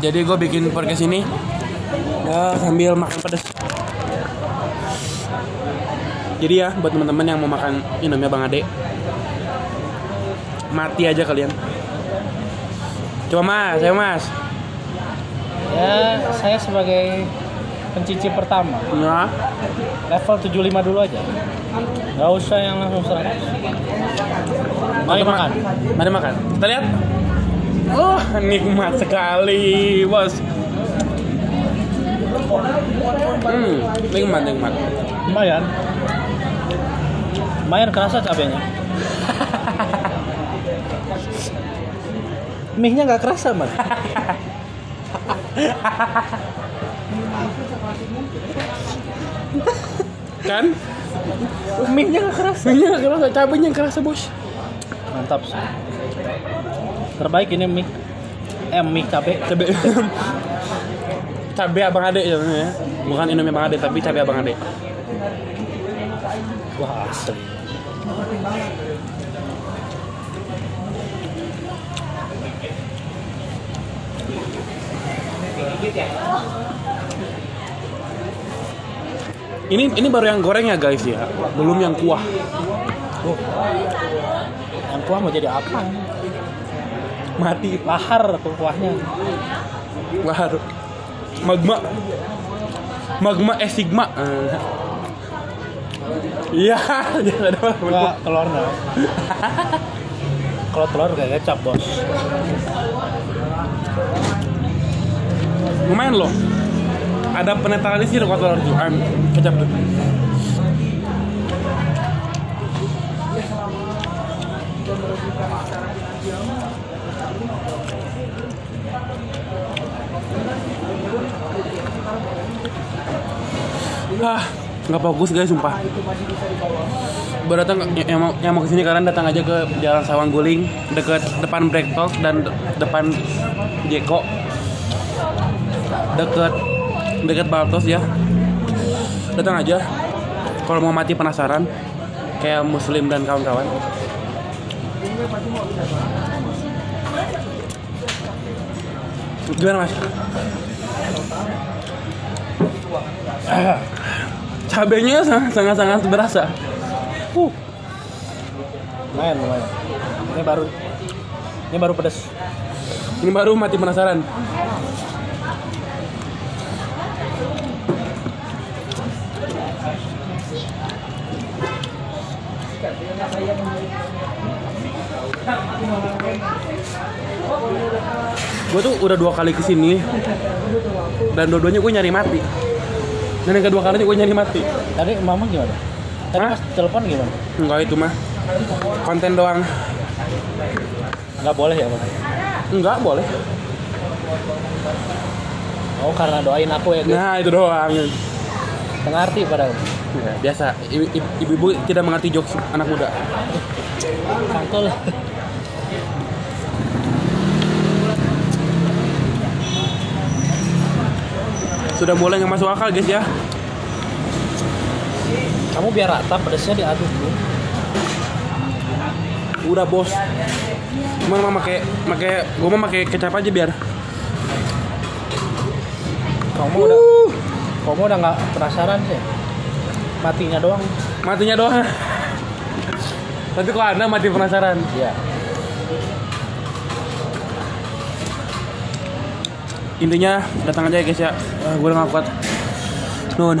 Jadi gue bikin podcast ini ya sambil makan pedas. Jadi ya buat teman-teman yang mau makan Indomie Bang Ade mati aja kalian. Coba mas, saya mas. Ya, saya sebagai pencicip pertama, Nah, level 75 dulu aja. Gak usah yang langsung 100. Mari makan. Mari makan. Kita lihat. Oh, nikmat sekali, bos. Hmm, nikmat, nikmat. Lumayan. Lumayan kerasa cabenya. Mie-nya nggak kerasa, Mas. Kan? Mie-nya nggak kerasa. Minyak nggak kerasa, cabenya kerasa, bos. Mantap sih. Terbaik ini mie. Eh, mie cabe. Cabe. cabe abang ade ya, ya. Bukan Indomie abang ade, tapi cabe abang ade. Wah, asli. Ini ini baru yang goreng ya guys ya, belum yang kuah. Oh. Yang kuah mau jadi apa? Mati, Lahar tuh kuahnya. lahar. Magma. Magma eh sigma. Iya, jangan ada Enggak, telurnya. Kalau telur kayak kecap, Bos. Lumayan loh. Ada penetralisir kalau telur. Em, kecap tuh. Ah, nggak fokus guys, sumpah. Berdatang yang mau yang mau ke sini kalian datang aja ke Jalan Sawang Guling dekat depan Break dan depan Jeko. Deket deket Baltos ya. Datang aja. Kalau mau mati penasaran kayak muslim dan kawan-kawan gimana mas cabenya sangat sangat sangat berasa Uh. Lumayan, lumayan. Ini baru ini baru pedas. ini baru mati penasaran gue tuh udah dua kali ke sini dan dua-duanya gue nyari mati dan yang kedua kalinya gue nyari mati Tadi mama gimana? Tadi Hah? pas telepon gimana? enggak itu mah konten doang Nggak boleh ya, Bang? enggak boleh Oh, karena doain aku ya, guys. nah itu doang Tengah arti padahal. Ya, biasa Ibu- ibu-ibu tidak mengerti jokes anak muda Kangkul. Sudah mulai nggak masuk akal guys ya Kamu biar rata pedasnya diaduk dulu. udah bos cuman mah pakai pakai gue mah pakai kecap aja biar Kamu udah kamu udah nggak penasaran sih. Matinya doang. matinya doang tapi kok anda mati penasaran Iya. Intinya datang aja ya guys ya. Gue udah gak kuat. Nun